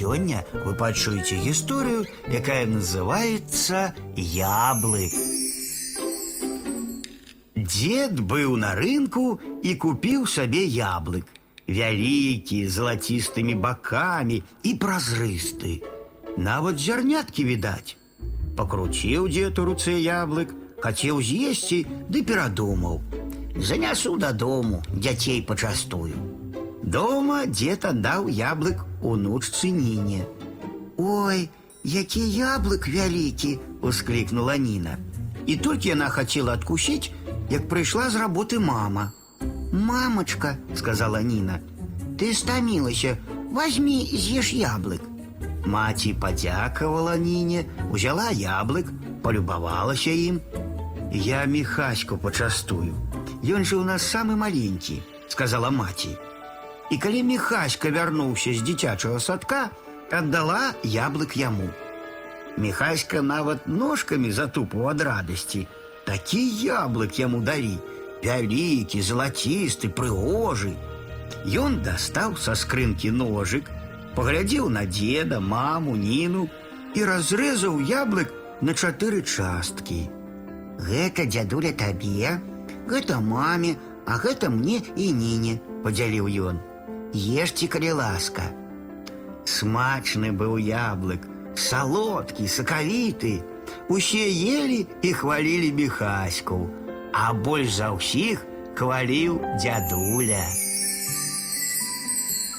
сёння вы пачуеце гісторыю, якая называецца яблык. Дед быў на рынку і купіў сабе яблык. Вялікі, з залацістымі бакамі і празрысты. Нават зярняткі відаць. Пакруціў дзед у руцэ яблык, хацеў з'есці, ды перадумаў. Занясу дадому, дзяцей пачастую. Дома дзед аддаў яблык унучцы Ніне. Ой, які яблык вялікі, усклікнула Ніна. І толькі яна хацела адкусіць, як прыйшла з работы мама. Мамачка, сказала Ніна, ты стамілася, возьми з'еш яблык. Маці падзякавала Ніне, узяла яблык, полюбавалася ім. Я міхаську пачастую. Ён жа ў нас самы маленькі, сказала маці. І калі міхаська вярнуўся з дзіцячага садка, аддала яблык яму. Міхаська нават ножкамі затупаў ад радасці. Такі яблык яму далі, вялікі, залацісты, прыгожы. Ён дастаў са скрынкі ножык, паглядзеў на деда, маму, ніну і разрэзаў яблык на чатыры часткі. Гэта дзядуля табе, гэта маме, а гэта мне і ніне, падзяліў ён. Ешце, калі ласка. Смачны быў яблык, салодкі, сакавіты. Усе ели і хвалілі міхаську, а больш за ўсіх хваліў дзядуля.